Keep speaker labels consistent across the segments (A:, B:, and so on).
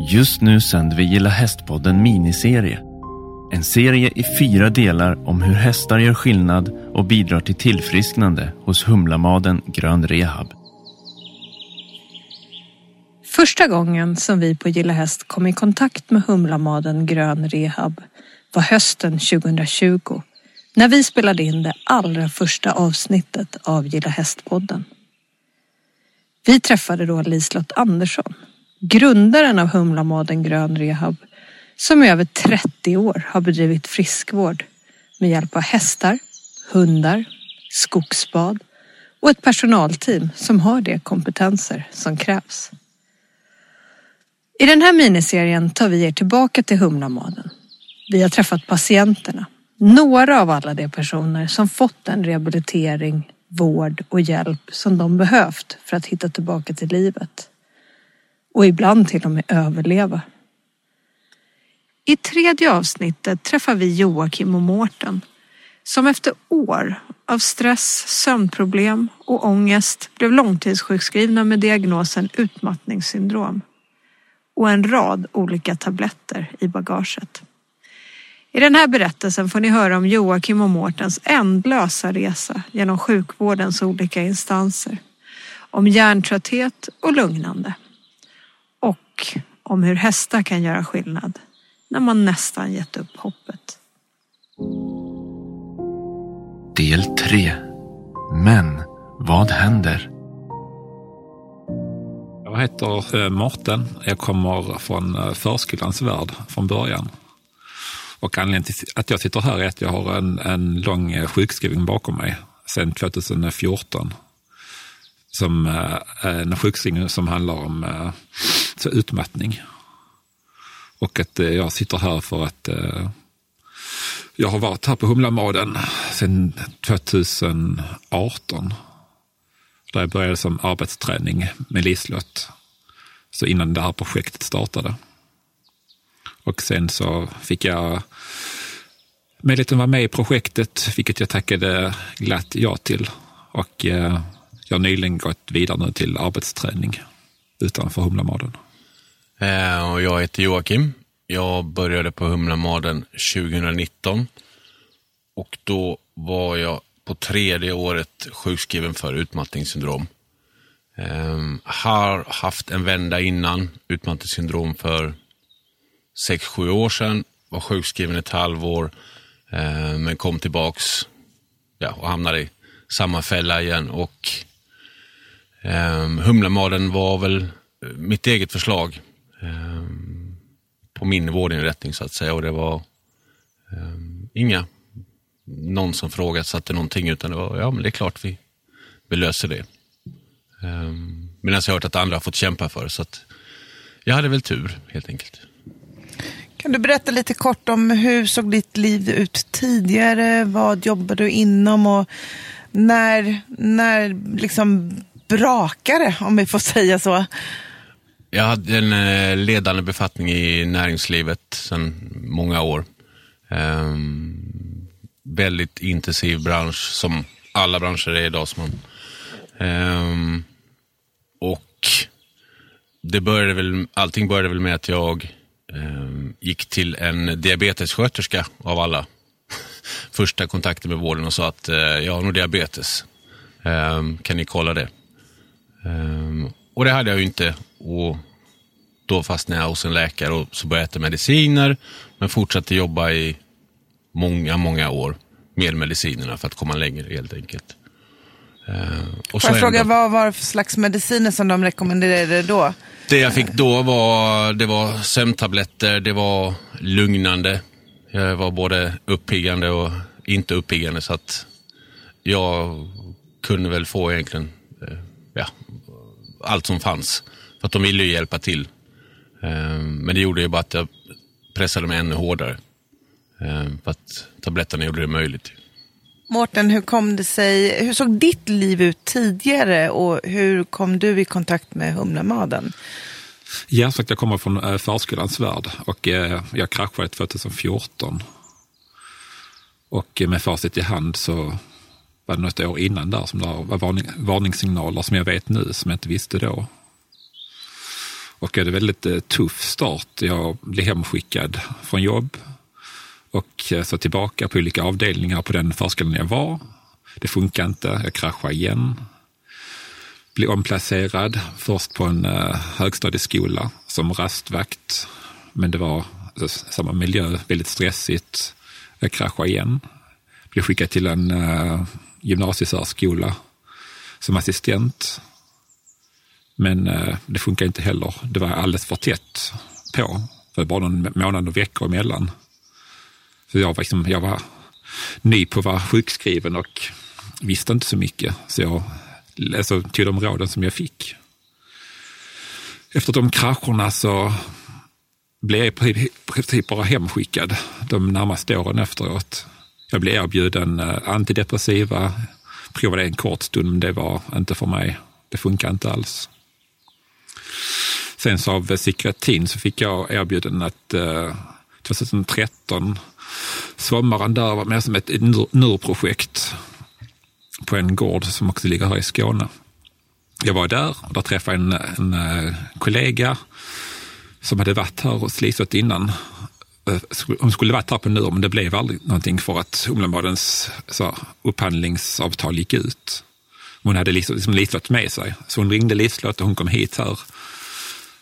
A: Just nu sänder vi Gilla Hästpodden miniserie. En serie i fyra delar om hur hästar gör skillnad och bidrar till tillfrisknande hos Humlamaden Grön Rehab.
B: Första gången som vi på Gilla Häst kom i kontakt med Humlamaden Grön Rehab var hösten 2020 när vi spelade in det allra första avsnittet av Gilla Hästpodden. Vi träffade då Liselott Andersson, grundaren av Humlamaden Grön Rehab som i över 30 år har bedrivit friskvård med hjälp av hästar, hundar, skogsbad och ett personalteam som har de kompetenser som krävs. I den här miniserien tar vi er tillbaka till Humlamaden. Vi har träffat patienterna, några av alla de personer som fått den rehabilitering, vård och hjälp som de behövt för att hitta tillbaka till livet. Och ibland till och med överleva. I tredje avsnittet träffar vi Joakim och Mårten som efter år av stress, sömnproblem och ångest blev långtidssjukskrivna med diagnosen utmattningssyndrom och en rad olika tabletter i bagaget. I den här berättelsen får ni höra om Joakim och Mårtens ändlösa resa genom sjukvårdens olika instanser. Om hjärntrötthet och lugnande. Och om hur hästar kan göra skillnad när man nästan gett upp hoppet.
A: Del 3. Men vad händer?
C: Jag heter eh, Mårten. Jag kommer från eh, förskolans värld från början. Och anledningen till att jag sitter här är att jag har en, en lång eh, sjukskrivning bakom mig sedan 2014. Som en sjukskrivning som handlar om så utmattning. Och att eh, jag sitter här för att eh, jag har varit här på Humlamaden sedan 2018. Där jag började som arbetsträning med Liselott. Så innan det här projektet startade. Och sen så fick jag möjligheten att vara med i projektet, vilket jag tackade glatt ja till. Och eh, jag har nyligen gått vidare nu till arbetsträning utanför Humlamaden.
D: Eh, och jag heter Joakim. Jag började på Humlamaden 2019 och då var jag på tredje året sjukskriven för utmattningssyndrom. Eh, har haft en vända innan, utmattningssyndrom för 6-7 år sedan. Var sjukskriven ett halvår, eh, men kom tillbaks ja, och hamnade i samma fälla igen. Och eh, Humlamaden var väl eh, mitt eget förslag Ehm, på min vårdinrättning så att säga. Och det var eh, inga någon som frågasatte någonting, utan det var, ja men det är klart vi, vi löser det. Eh, Medan jag har hört att andra har fått kämpa för det, så att jag hade väl tur helt enkelt.
E: Kan du berätta lite kort om hur såg ditt liv ut tidigare? Vad jobbade du inom och när, när liksom brakade om vi får säga så?
D: Jag hade en eh, ledande befattning i näringslivet sedan många år. Um, väldigt intensiv bransch som alla branscher är idag. Som man, um, och det började väl, allting började väl med att jag um, gick till en diabetessköterska av alla. Första kontakten med vården och sa att uh, jag har nog diabetes. Um, kan ni kolla det? Och det hade jag ju inte. Och då fastnade jag hos en läkare och så började jag äta mediciner. Men fortsatte jobba i många, många år med medicinerna för att komma längre helt enkelt.
E: Uh, och Får jag fråga, ändå, vad var det för slags mediciner som de rekommenderade då?
D: Det jag fick då var, det var sömntabletter, det var lugnande. Jag var både uppiggande och inte uppiggande så att jag kunde väl få egentligen uh, ja, allt som fanns. För att de ville ju hjälpa till. Uh, men det gjorde ju bara att jag pressade mig ännu hårdare. Eh, för att tabletterna gjorde det möjligt.
E: Mårten, hur kom det sig, hur såg ditt liv ut tidigare och hur kom du i kontakt med Humlemaden?
C: Ja, sagt, jag kommer från äh, förskolans värld och äh, jag kraschade 2014. Och med facit i hand så var det något år innan där som det var varning, varningssignaler som jag vet nu, som jag inte visste då. Och jag hade väldigt eh, tuff start. Jag blev hemskickad från jobb och eh, så tillbaka på olika avdelningar på den förskolan jag var. Det funkar inte, jag kraschade igen. Blev omplacerad, först på en eh, högstadieskola som rastvakt. Men det var eh, samma miljö, väldigt stressigt. Jag kraschade igen. Blev skickad till en eh, gymnasiesärskola som assistent. Men eh, det funkar inte heller. Det var alldeles för tätt på. Det var bara någon månad och veckor emellan. Så jag var, liksom, jag var ny på att vara sjukskriven och visste inte så mycket. Så jag alltså, tog de råden som jag fick. Efter de krascherna så blev jag i princip bara hemskickad de närmaste åren efteråt. Jag blev erbjuden eh, antidepressiva, provade en kort stund, men det var inte för mig. Det funkar inte alls. Sen så av psykiatrin så fick jag erbjuden att eh, 2013, sommaren där var mer som ett NUR-projekt på en gård som också ligger här i Skåne. Jag var där och där träffade en, en eh, kollega som hade varit här hos Liselott innan. Eh, hon skulle varit här på NUR, men det blev aldrig någonting för att Humlenbadens upphandlingsavtal gick ut. Hon hade liksom, liksom Liselott med sig, så hon ringde Liselott och hon kom hit här.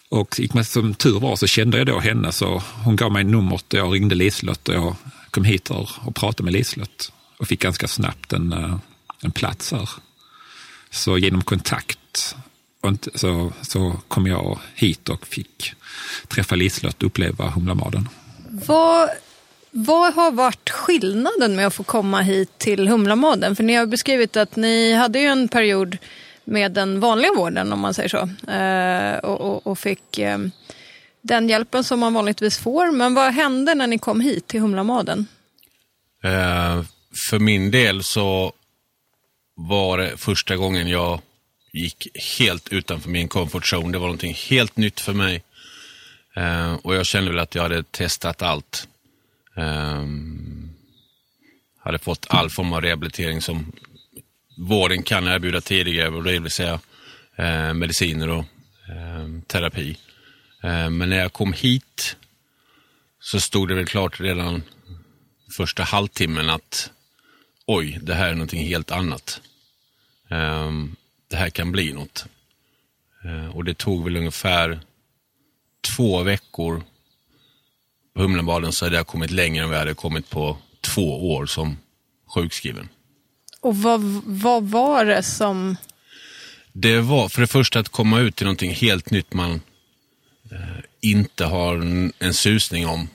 C: Och som tur var så kände jag då henne, så hon gav mig numret och jag ringde Liselott och jag kom hit här och pratade med Liselott och fick ganska snabbt en, eh, en plats här. Så genom kontakt så, så kom jag hit och fick träffa Liselott och uppleva Humlamaden.
F: Vad, vad har varit skillnaden med att få komma hit till Humlamaden? För ni har beskrivit att ni hade ju en period med den vanliga vården, om man säger så, eh, och, och, och, fick eh, den hjälpen som man vanligtvis får. Men vad hände när ni kom hit till Humlamaden?
D: Eh, för min del så var det första gången jag gick helt utanför min comfort zone. Det var någonting helt nytt för mig. Eh, och jag kände väl att jag hade testat allt. Eh, hade fått all form av rehabilitering som vården kan erbjuda tidigare, det vill säga eh, mediciner och ehm, terapi. Ehm, men när jag kom hit så stod det väl klart redan första halvtimmen att oj, det här är någonting helt annat. Um, det här kan bli något. Uh, och det tog väl ungefär två veckor på Humlenbaden så hade jag kommit längre än vad jag hade kommit på två år som sjukskriven.
F: Och vad, vad var det som...
D: Det var för det första att komma ut till någonting helt nytt man eh, inte har en, en susning om.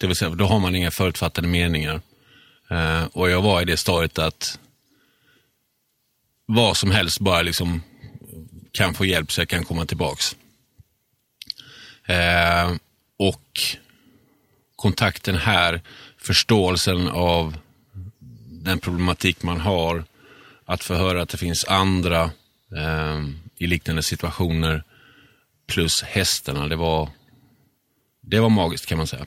D: Det vill säga, då har man inga förutfattade meningar. Eh, och jag var i det stadiet att vad som helst bara liksom kan få hjälp så jag kan komma tillbaks. Eh, och kontakten här, förståelsen av den problematik man har, att få höra att det finns andra eh, i liknande situationer, plus hästarna, det var, det var magiskt kan man säga.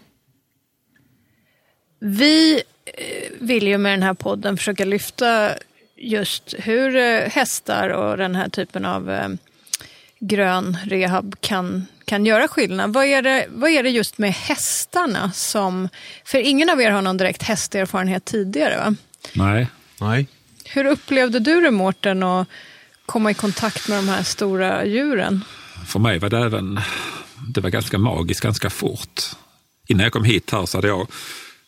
F: Vi eh, vill ju med den här podden försöka lyfta just hur eh, hästar och den här typen av eh, grön rehab kan, kan göra skillnad. Vad är, det, vad är det just med hästarna som... För ingen av er har någon direkt hästerfarenhet tidigare va?
C: Nej.
D: Nej.
F: Hur upplevde du det Mårten att komma i kontakt med de här stora djuren?
C: För mig var det även, det var ganska magiskt ganska fort. Innan jag kom hit här så hade jag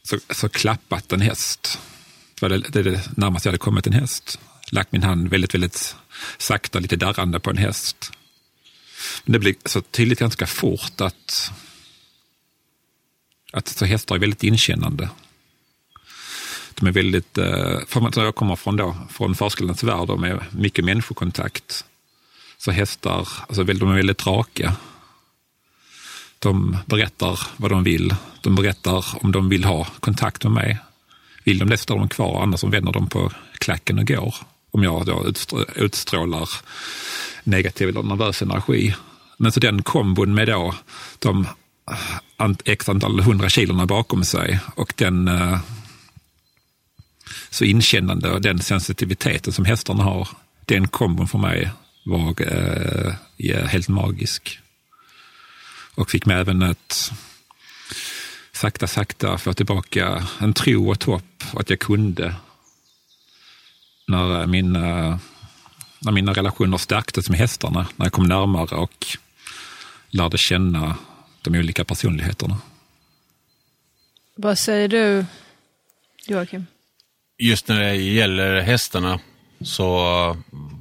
C: så, så klappat en häst. Det var det, det, det närmaste jag hade kommit en häst. Lagt min hand väldigt, väldigt sakta, lite darrande på en häst. Men det blir så tydligt ganska fort att, att så hästar är väldigt inkännande. De är väldigt, eh, för jag kommer från, då, från förskolans värld och med mycket människokontakt, så hästar, alltså de är väldigt raka. De berättar vad de vill. De berättar om de vill ha kontakt med mig. Vill de det står de kvar, annars vänder de på klacken och går. Om jag då utstrålar negativ eller nervös energi. Men så den kombon med då de eh, x antal hundra kilorna bakom sig och den eh, så inkännande och den sensitiviteten som hästarna har, den kombon för mig var eh, helt magisk. Och fick mig även att sakta, sakta få tillbaka en tro och ett hopp att jag kunde. När mina, när mina relationer stärktes med hästarna, när jag kom närmare och lärde känna de olika personligheterna.
F: Vad säger du, Joakim?
D: Just när det gäller hästarna så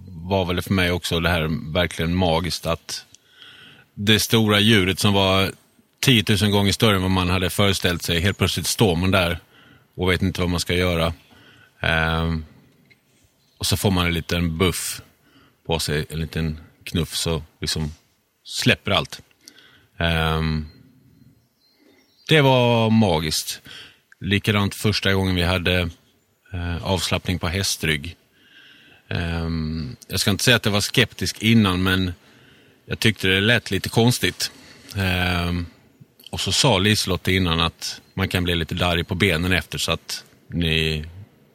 D: var väl för mig också det här verkligen magiskt att det stora djuret som var 10 000 gånger större än vad man hade föreställt sig, helt plötsligt står man där och vet inte vad man ska göra. Och så får man en liten buff på sig, en liten knuff, så liksom släpper allt. Um, det var magiskt. Likadant första gången vi hade uh, avslappning på hästrygg. Um, jag ska inte säga att jag var skeptisk innan, men jag tyckte det lät lite konstigt. Um, och så sa Liselott innan att man kan bli lite darrig på benen efter så att ni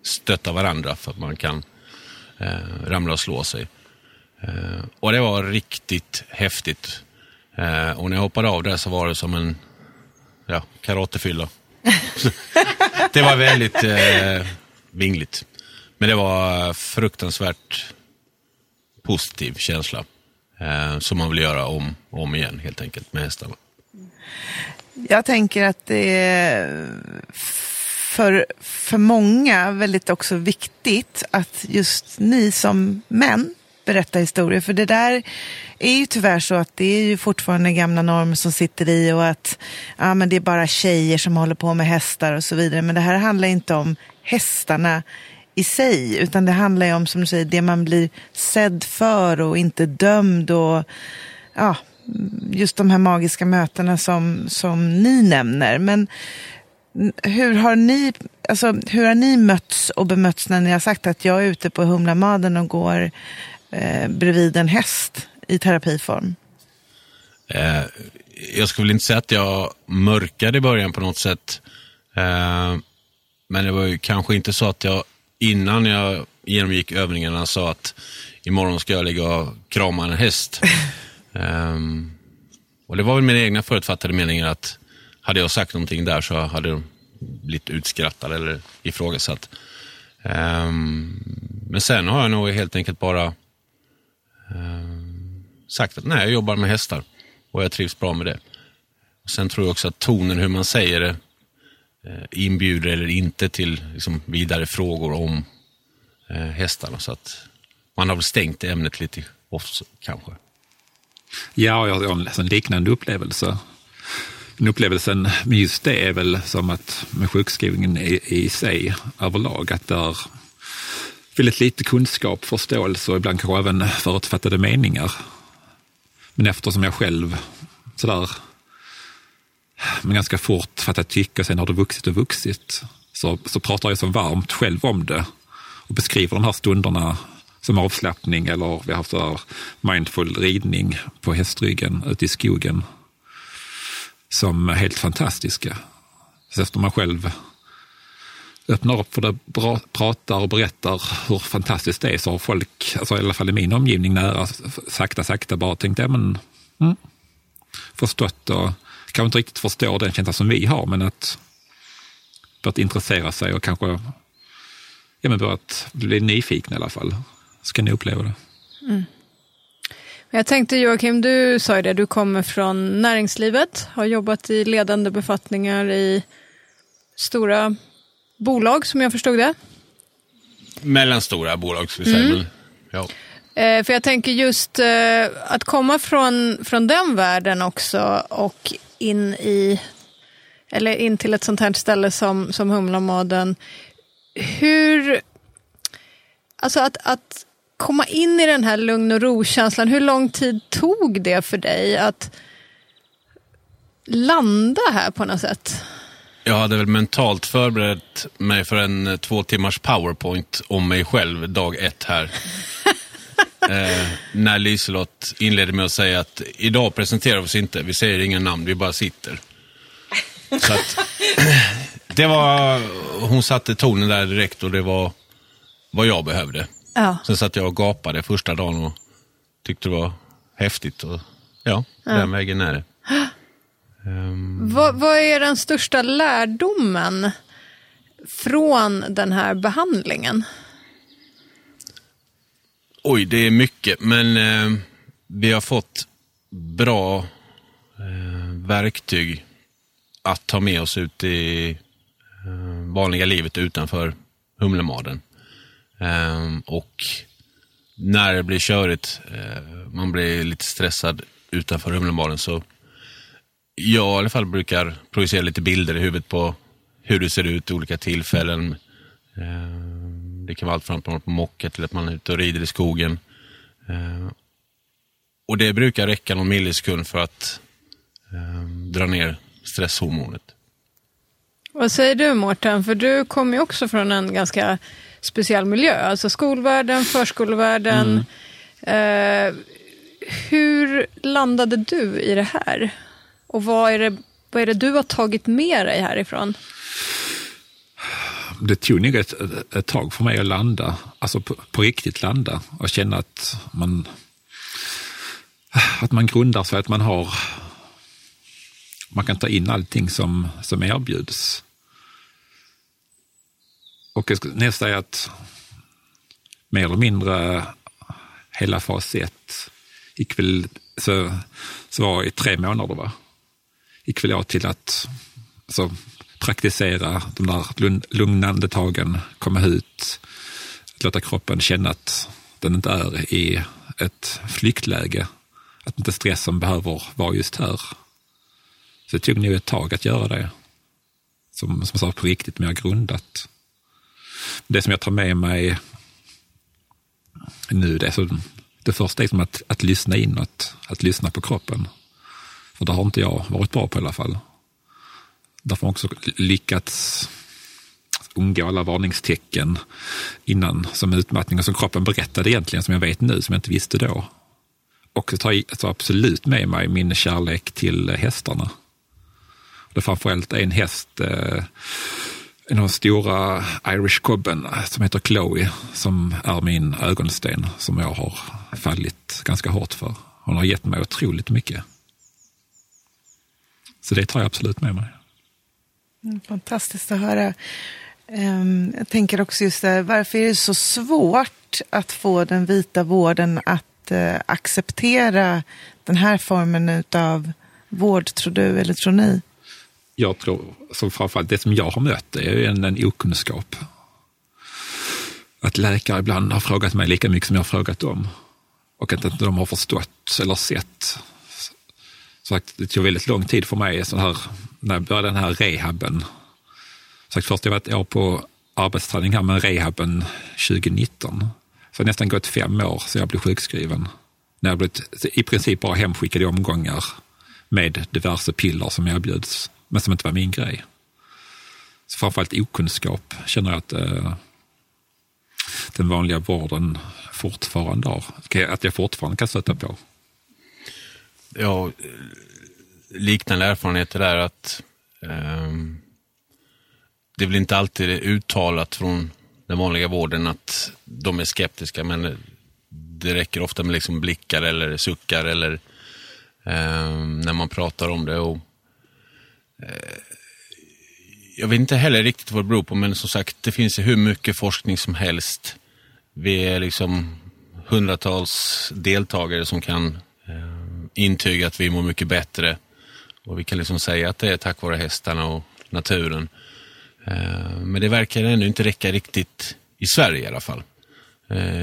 D: stöttar varandra för att man kan eh, ramla och slå sig. Eh, och det var riktigt häftigt. Eh, och när jag hoppade av där så var det som en ja, karatefylla. det var väldigt eh, vingligt. Men det var fruktansvärt positiv känsla. Eh, som man vill göra om och om igen helt enkelt med hästarna.
E: Jag tänker att det är för, för många väldigt också viktigt att just ni som män berättar historier. För det där är ju tyvärr så att det är ju fortfarande gamla normer som sitter i och att ja, men det är bara tjejer som håller på med hästar och så vidare. Men det här handlar inte om hästarna i sig, utan det handlar ju om, som du säger, det man blir sedd för och inte dömd och ja, just de här magiska mötena som, som ni nämner. Men hur har ni, alltså, hur har ni mötts och bemötts när ni har sagt att jag är ute på Humlamaden och går eh, bredvid en häst i terapiform?
D: Eh, jag skulle inte säga att jag mörkade i början på något sätt. Eh, men det var ju kanske inte så att jag innan jag genomgick övningarna sa att imorgon ska jag ligga och krama en häst. um, och det var väl mina egna förutfattade meningar att hade jag sagt någonting där så hade de blivit utskrattade eller ifrågasatt. Um, men sen har jag nog helt enkelt bara um, sagt att nej, jag jobbar med hästar och jag trivs bra med det. Sen tror jag också att tonen, hur man säger det, eh, inbjuder eller inte till liksom, vidare frågor om eh, hästarna. Så att man har väl stängt ämnet lite också kanske.
C: Ja, jag har en liknande upplevelse. Den upplevelsen med just det är väl som att med sjukskrivningen i, i sig överlag, att det är väldigt lite kunskap, förståelse och ibland kanske även förutfattade meningar. Men eftersom jag själv sådär men ganska fort fattat tycke och sen har det vuxit och vuxit. Så, så pratar jag så varmt själv om det och beskriver de här stunderna som avslappning eller vi har haft mindful ridning på hästryggen ute i skogen som är helt fantastiska. Så efter man själv öppnar upp för det, bra, pratar och berättar hur fantastiskt det är så har folk, alltså i alla fall i min omgivning nära, sakta sakta bara tänkt, ja men, mm, förstått och kanske inte riktigt förstår den känslan som vi har, men att börjat intressera sig och kanske ja, men börjat bli nyfikna i alla fall. Ska ni uppleva det. Mm.
F: Jag tänkte Joakim, du sa ju det, du kommer från näringslivet, har jobbat i ledande befattningar i stora bolag som jag förstod det.
D: Mellanstora bolag skulle jag säga. Mm. Men, ja.
F: Eh, för jag tänker just eh, att komma från, från den världen också och in i eller in till ett sånt här ställe som, som Humlamaden. Hur, alltså att, att komma in i den här lugn och ro-känslan, hur lång tid tog det för dig att landa här på något sätt?
D: Jag hade väl mentalt förberett mig för en två timmars powerpoint om mig själv dag ett här. eh, när Liselott inledde med att säga att idag presenterar vi oss inte, vi säger inga namn, vi bara sitter. Så att, det var, hon satte tonen där direkt och det var vad jag behövde. Ja. Sen satt jag och gapade första dagen och tyckte det var häftigt. Och, ja, ja. den vägen är det.
F: Vad, vad är den största lärdomen från den här behandlingen?
D: Oj, det är mycket, men eh, vi har fått bra eh, verktyg att ta med oss ut i eh, vanliga livet utanför Humlemaden. Ehm, och när det blir körigt, eh, man blir lite stressad utanför Humlemaden, så jag i alla fall brukar projicera lite bilder i huvudet på hur det ser ut i olika tillfällen. Ehm, det kan vara allt från att man är på mocka till att man är ute och rider i skogen. Ehm, och det brukar räcka någon millisekund för att dra ner stresshormonet.
F: Vad säger du Mårten? För du kommer ju också från en ganska speciell miljö, alltså skolvärlden, förskolevärlden. Mm. Eh, hur landade du i det här? Och vad är det, vad är det du har tagit med dig härifrån?
C: Det tog nog ett, ett tag för mig att landa, alltså på, på riktigt landa och känna att man, att man grundar sig, att man har man kan ta in allting som, som erbjuds. Och jag skulle nästa är att mer eller mindre hela fas 1 gick väl, så, så var i tre månader va? gick väl jag till att alltså, praktisera de där lugnande tagen, komma ut, låta kroppen känna att den inte är i ett flyktläge. Att inte stressen behöver vara just här. Så det tog nog ett tag att göra det. Som, som sa, på riktigt mer grundat. Det som jag tar med mig nu, det, är så, det första är som att, att lyssna inåt, att lyssna på kroppen. För det har inte jag varit bra på i alla fall. Därför har jag också lyckats undgå alla varningstecken innan som utmattning och som kroppen berättade egentligen, som jag vet nu, som jag inte visste då. Och jag tar absolut med mig min kärlek till hästarna. Det är framförallt en häst, eh, en av de stora Irish cobben eh, som heter Chloe, som är min ögonsten som jag har fallit ganska hårt för. Hon har gett mig otroligt mycket. Så det tar jag absolut med mig.
E: Mm, fantastiskt att höra. Ehm, jag tänker också just det, varför är det så svårt att få den vita vården att eh, acceptera den här formen av vård, tror du, eller tror ni?
C: Jag tror, som framförallt det som jag har mött, är en, en okunskap. Att läkare ibland har frågat mig lika mycket som jag har frågat dem. Och att inte de har förstått eller sett sagt, det tog väldigt lång tid för mig så här, när jag började den här rehaben. Sagt, först jag var ett år på arbetsträning här med rehaben 2019. Så det har nästan gått fem år sedan jag blev sjukskriven. När jag blivit i princip bara hemskickad i omgångar med diverse piller som erbjuds, men som inte var min grej. Så framförallt okunskap känner jag att eh, den vanliga vården fortfarande har. Att jag fortfarande kan stöta på
D: ja, liknande erfarenheter är att eh, det är väl inte alltid uttalat från den vanliga vården att de är skeptiska, men det räcker ofta med liksom blickar eller suckar eller eh, när man pratar om det. Och, Eh, jag vet inte heller riktigt vad det beror på, men som sagt, det finns hur mycket forskning som helst. Vi är liksom hundratals deltagare som kan eh, intyga att vi mår mycket bättre. Och vi kan liksom säga att det är tack vare hästarna och naturen. Eh, men det verkar ännu inte räcka riktigt i Sverige i alla fall.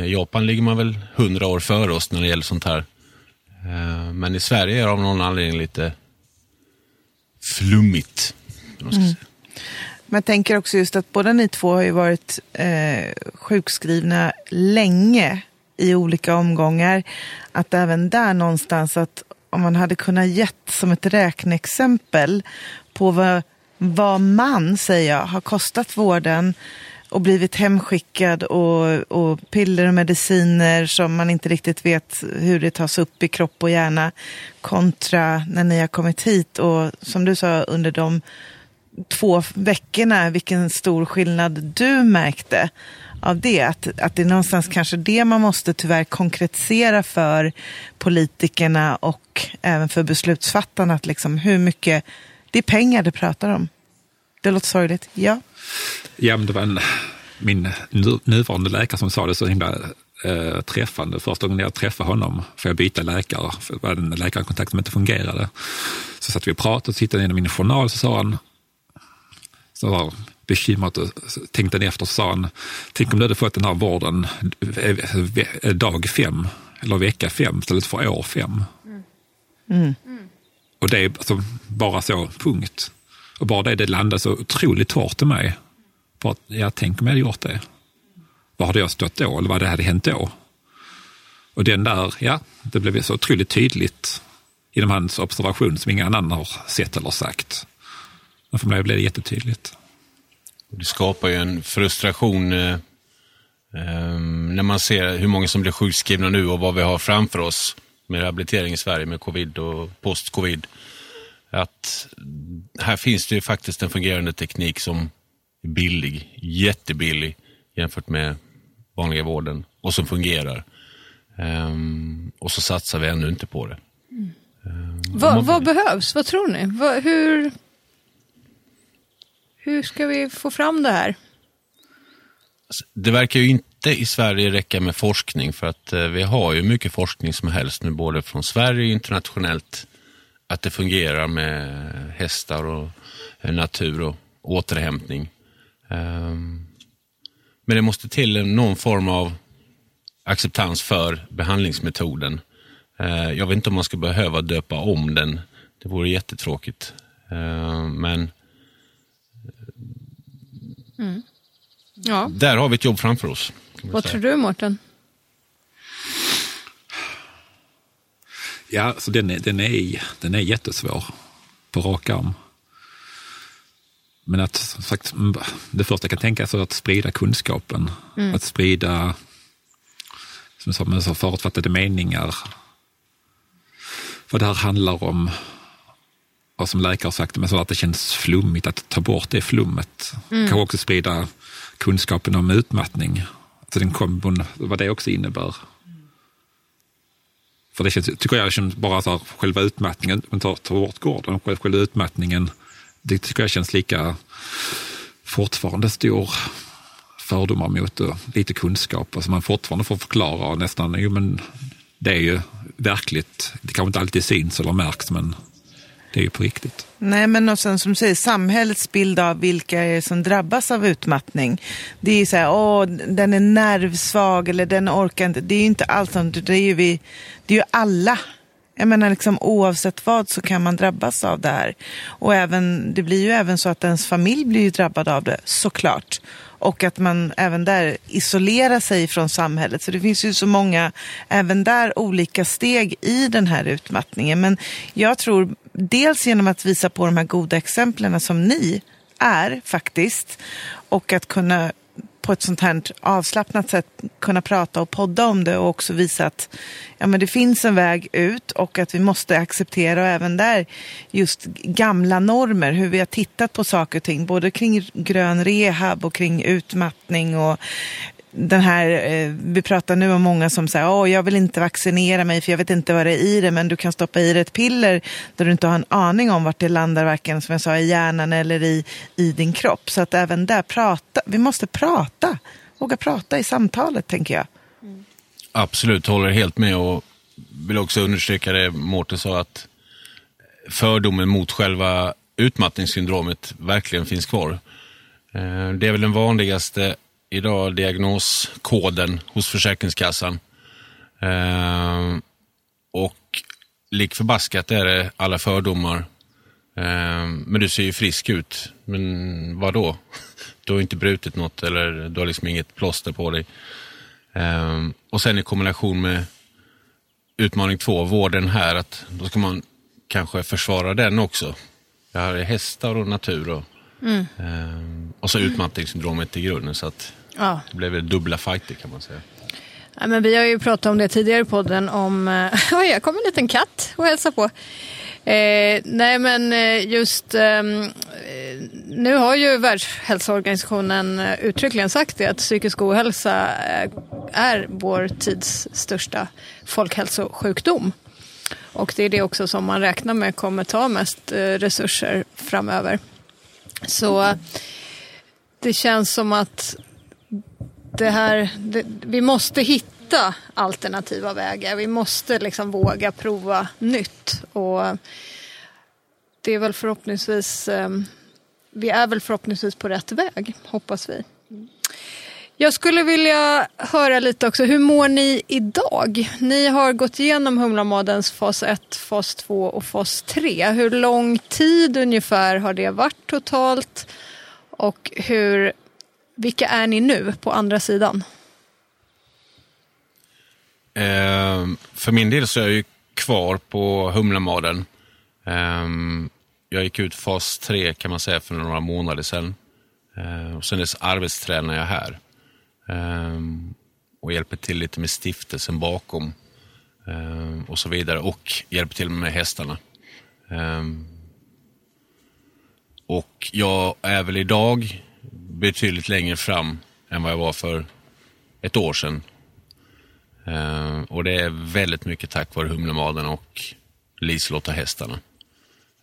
D: I Japan ligger man väl hundra år före oss när det gäller sånt här. Men i Sverige är det av någon anledning lite flummigt. Mm.
E: Men jag tänker också just att båda ni två har ju varit eh, sjukskrivna länge i olika omgångar. Att även där någonstans att om man hade kunnat gett som ett räkneexempel på vad, vad man, säger jag, har kostat vården och blivit hemskickad och, och piller och mediciner som man inte riktigt vet hur det tas upp i kropp och hjärna kontra när ni har kommit hit och som du sa under de två veckorna vilken stor skillnad du märkte av det. Att, att det är någonstans kanske det man måste tyvärr konkretisera för politikerna och även för beslutsfattarna. Att liksom hur mycket Det är pengar du pratar om. Det låter sorgligt. Ja.
C: Ja, men det var en, min nu, nuvarande läkare som sa det så himla eh, träffande. Första gången jag träffade honom får jag byta läkare, för det var en läkarkontakt som inte fungerade. Så satt vi och pratade och tittade igenom min journal så sa han, så var bekymrat och tänkte efter så sa han, tänk om du hade fått den här vården dag fem eller vecka fem istället för år fem. Mm. Och det är alltså bara så, punkt. Och bara det, det landade så otroligt hårt i mig. För att, jag tänk om jag hade gjort det. Vad hade jag stått då? Eller vad hade hänt då? Och den där, ja, det blev så otroligt tydligt inom hans observation som ingen annan har sett eller sagt. Men för mig blev det jättetydligt.
D: Det skapar ju en frustration eh, eh, när man ser hur många som blir sjukskrivna nu och vad vi har framför oss med rehabilitering i Sverige med covid och post-covid. Att här finns det ju faktiskt en fungerande teknik som är billig, jättebillig jämfört med vanliga vården och som fungerar. Um, och så satsar vi ännu inte på det.
F: Mm. Um, vad, vad behövs? Vad tror ni? Vad, hur, hur ska vi få fram det här?
D: Alltså, det verkar ju inte i Sverige räcka med forskning för att uh, vi har ju mycket forskning som helst nu både från Sverige och internationellt att det fungerar med hästar och uh, natur och återhämtning. Um, men det måste till någon form av acceptans för behandlingsmetoden. Uh, jag vet inte om man ska behöva döpa om den. Det vore jättetråkigt. Men
F: Mm. Ja.
D: Där har vi ett jobb framför oss.
F: Vad säga. tror du, Mårten?
C: Ja, så den är, den, är, den är jättesvår på rak arm. Men att, sagt, det första jag kan tänka är att sprida kunskapen. Mm. Att sprida, som jag sa, förutfattade meningar. Vad det här handlar om vad som läkare sagt, men så att det känns flummigt, att ta bort det flummet. Mm. Kanske också sprida kunskapen om utmattning. Alltså den kombon, vad det också innebär. För det känns, tycker jag, känns bara så här, själva utmattningen, man tar bort gården, själva utmattningen, det tycker jag känns lika fortfarande stor fördomar mot och lite kunskap. Alltså man fortfarande får förklara nästan, jo men det är ju verkligt, det kanske inte alltid syns eller märks men det är ju på riktigt.
E: Nej, men och sen som du säger, samhällets bild av vilka är som drabbas av utmattning. Det är ju så här, åh, den är nervsvag eller den orkar inte. Det är ju inte allt sånt, det är ju vi, det är ju alla. Jag menar, liksom, oavsett vad så kan man drabbas av det här. Och även, det blir ju även så att ens familj blir ju drabbad av det, såklart. Och att man även där isolerar sig från samhället. Så det finns ju så många, även där, olika steg i den här utmattningen. Men jag tror dels genom att visa på de här goda exemplen som ni är faktiskt och att kunna på ett sånt här avslappnat sätt kunna prata och podda om det och också visa att ja, men det finns en väg ut och att vi måste acceptera och även där just gamla normer, hur vi har tittat på saker och ting, både kring grön rehab och kring utmattning och den här, eh, vi pratar nu om många som säger åh jag vill inte vaccinera mig för jag vet inte vad det är i det, men du kan stoppa i dig ett piller där du inte har en aning om vart det landar, varken som jag sa i hjärnan eller i, i din kropp. Så att även där, prata, vi måste prata, våga prata i samtalet tänker jag.
D: Mm. Absolut, håller helt med och vill också understryka det Mårten sa att fördomen mot själva utmattningssyndromet verkligen finns kvar. Eh, det är väl den vanligaste idag diagnoskoden hos Försäkringskassan. Eh, och lik förbaskat är det alla fördomar. Eh, men du ser ju frisk ut. Men vad då? Du har inte brutit något eller du har liksom inget plåster på dig. Eh, och sen i kombination med utmaning två, vården här, att då ska man kanske försvara den också. Jag har hästar och natur och, mm. eh, och så utmattningssyndromet i grunden. Så att Ja. Det blev dubbla fighter kan man säga.
F: Ja, men vi har ju pratat om det tidigare i podden om, eh, oj, jag kom en liten katt och hälsa på. Eh, nej men eh, just eh, nu har ju Världshälsoorganisationen eh, uttryckligen sagt det att psykisk ohälsa är vår tids största folkhälsosjukdom. Och det är det också som man räknar med kommer ta mest resurser framöver. Så det känns som att det här, det, vi måste hitta alternativa vägar. Vi måste liksom våga prova nytt. Och det är väl förhoppningsvis, ehm, vi är väl förhoppningsvis på rätt väg, hoppas vi. Jag skulle vilja höra lite också, hur mår ni idag? Ni har gått igenom Humlamadens fas 1, fas 2 och fas 3. Hur lång tid ungefär har det varit totalt? Och hur, vilka är ni nu på andra sidan?
D: Eh, för min del så är jag ju kvar på Humlemaden. Eh, jag gick ut fas 3 kan man säga för några månader sedan. Eh, och sen dess arbetstränar jag här. Ehm, och hjälper till lite med stiftelsen bakom ehm, och så vidare. Och hjälper till med hästarna. Ehm, och jag är väl idag betydligt längre fram än vad jag var för ett år sedan. Eh, och det är väldigt mycket tack vare Humlemaden och Liselotta hästarna.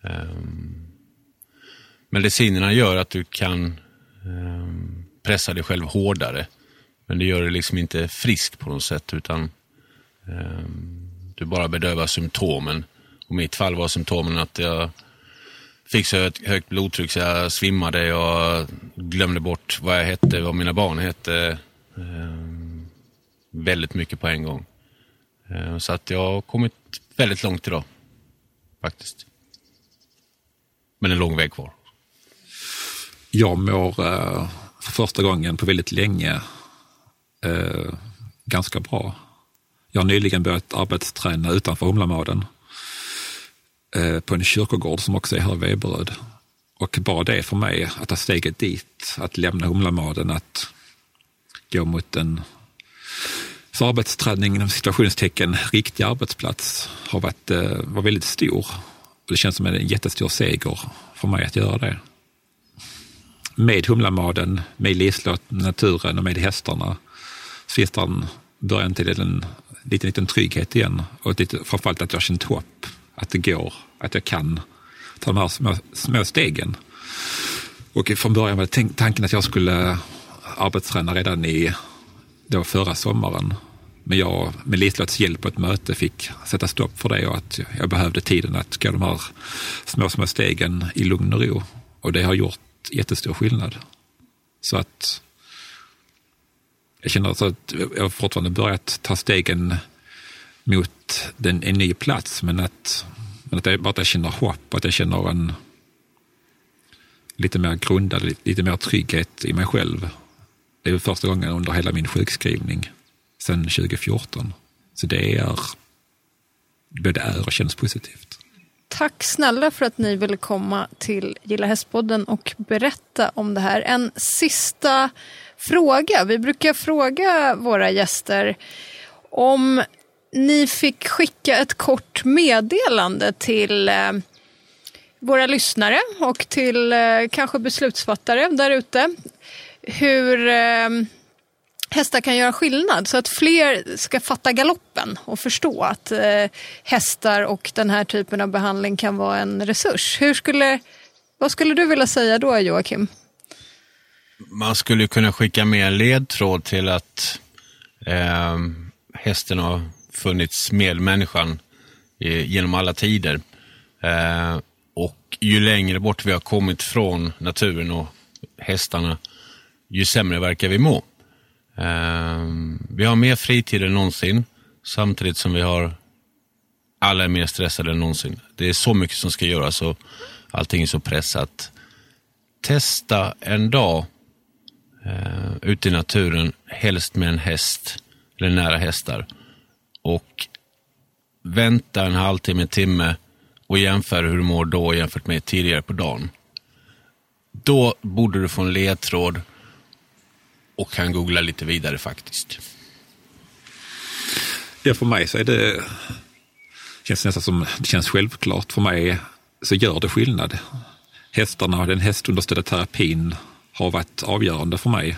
D: Eh, medicinerna gör att du kan eh, pressa dig själv hårdare men det gör dig liksom inte frisk på något sätt, utan eh, du bara bedövar symptomen. Och I mitt fall var symptomen att jag fick så ett högt blodtryck så jag svimmade. Jag glömde bort vad jag hette, vad mina barn hette. Eh, väldigt mycket på en gång. Eh, så att jag har kommit väldigt långt idag, faktiskt. Men en lång väg kvar.
C: Jag mår eh, för första gången på väldigt länge eh, ganska bra. Jag har nyligen börjat arbetsträna utanför Humlamaden Eh, på en kyrkogård som också är här i Veberöd. Och bara det för mig, att ta steget dit, att lämna Humlamaden, att gå mot en för arbetsträning inom situationstecken riktig arbetsplats har varit eh, var väldigt stor. Och det känns som en jättestor seger för mig att göra det. Med Humlamaden, med Lislott, naturen och med hästarna så finns det en början till en liten, liten trygghet igen. Och lite, framförallt att jag har känt hopp, att det går, att jag kan ta de här små, små stegen. Och från början var det tanken att jag skulle arbetsträna redan i då förra sommaren. Men jag med Liselotts hjälp på ett möte fick sätta stopp för det och att jag behövde tiden att gå de här små, små stegen i lugn och ro. Och det har gjort jättestor skillnad. Så att jag känner alltså att jag fortfarande börjat ta stegen mot den, en ny plats, men att, men att jag bara att jag känner hopp, att jag känner en lite mer grundad, lite mer trygghet i mig själv. Det är första gången under hela min sjukskrivning sedan 2014. Så det är, både är och känns positivt.
F: Tack snälla för att ni ville komma till Gilla Hästpodden och berätta om det här. En sista fråga. Vi brukar fråga våra gäster om ni fick skicka ett kort meddelande till eh, våra lyssnare och till eh, kanske beslutsfattare där ute. Hur eh, hästar kan göra skillnad så att fler ska fatta galoppen och förstå att eh, hästar och den här typen av behandling kan vara en resurs. Hur skulle, vad skulle du vilja säga då Joakim?
D: Man skulle kunna skicka med en ledtråd till att eh, hästen har funnits med människan genom alla tider. Eh, och ju längre bort vi har kommit från naturen och hästarna, ju sämre verkar vi må. Eh, vi har mer fritid än någonsin, samtidigt som vi har alla är mer stressade än någonsin. Det är så mycket som ska göras och allting är så pressat. Testa en dag eh, ute i naturen, helst med en häst eller nära hästar. Och vänta en halvtimme, en timme och jämför hur du mår då jämfört med tidigare på dagen. Då borde du få en ledtråd och kan googla lite vidare faktiskt.
C: Ja, för mig så är det, känns nästan som det känns självklart. För mig så gör det skillnad. Hästarna, den hästunderstödda terapin har varit avgörande för mig.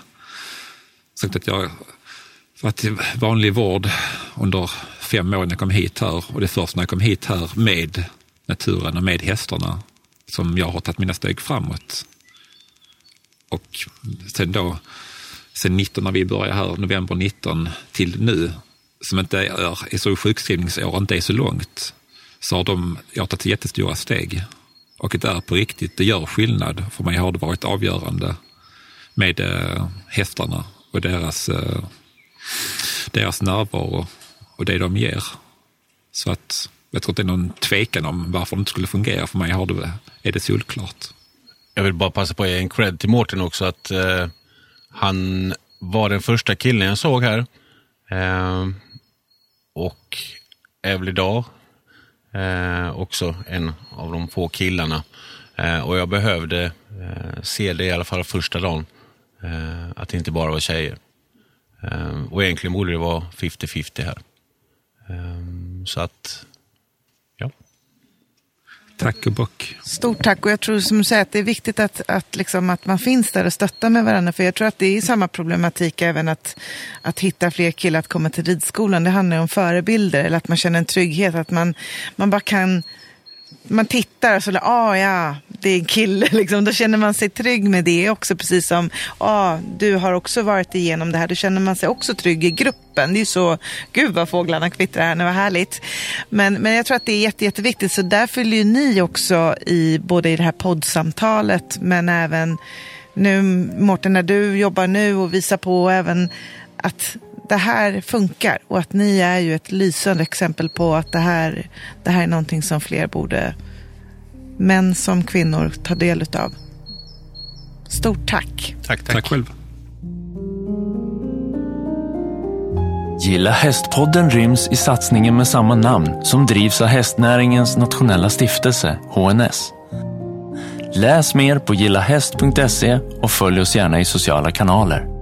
C: Sagt att jag varit i vanlig vård under fem år när jag kom hit här och det är först när jag kom hit här med naturen och med hästarna som jag har tagit mina steg framåt. Och sen då, sen 19 när vi började här, november 19 till nu, som inte är, är så sjukskrivningsår inte är så långt, så har de, jag har tagit jättestora steg. Och det är på riktigt, det gör skillnad. För mig har det varit avgörande med eh, hästarna och deras, eh, deras närvaro och det de ger. Så att jag tror inte det är någon tvekan om varför det inte skulle fungera. För mig har det, är det solklart.
D: Jag vill bara passa på att ge en cred till Mårten också. att eh, Han var den första killen jag såg här. Eh, och är väl idag eh, också en av de få killarna. Eh, och jag behövde eh, se det i alla fall första dagen. Eh, att det inte bara var tjejer och egentligen borde det vara 50-50 här. så att
C: Tack och bock.
E: Stort tack och jag tror som du säger att det är viktigt att, att, liksom, att man finns där och stöttar med varandra. För jag tror att det är samma problematik även att, att hitta fler killar att komma till ridskolan. Det handlar om förebilder eller att man känner en trygghet. Att man, man bara kan man tittar och så, ah, ja, det är en kille, liksom. då känner man sig trygg med det också. Precis som, ah, du har också varit igenom det här, då känner man sig också trygg i gruppen. Det är ju så, gud vad fåglarna kvittrar här nu, vad härligt. Men, men jag tror att det är jätte, jätteviktigt, så där fyller ju ni också i, både i det här poddsamtalet, men även nu, Mårten, när du jobbar nu och visar på även att det här funkar och att ni är ju ett lysande exempel på att det här, det här är någonting som fler borde, män som kvinnor, ta del utav. Stort tack.
C: Tack, tack. tack själv.
A: Gilla hästpodden ryms i satsningen med samma namn som drivs av hästnäringens nationella stiftelse, HNS. Läs mer på gillahäst.se och följ oss gärna i sociala kanaler.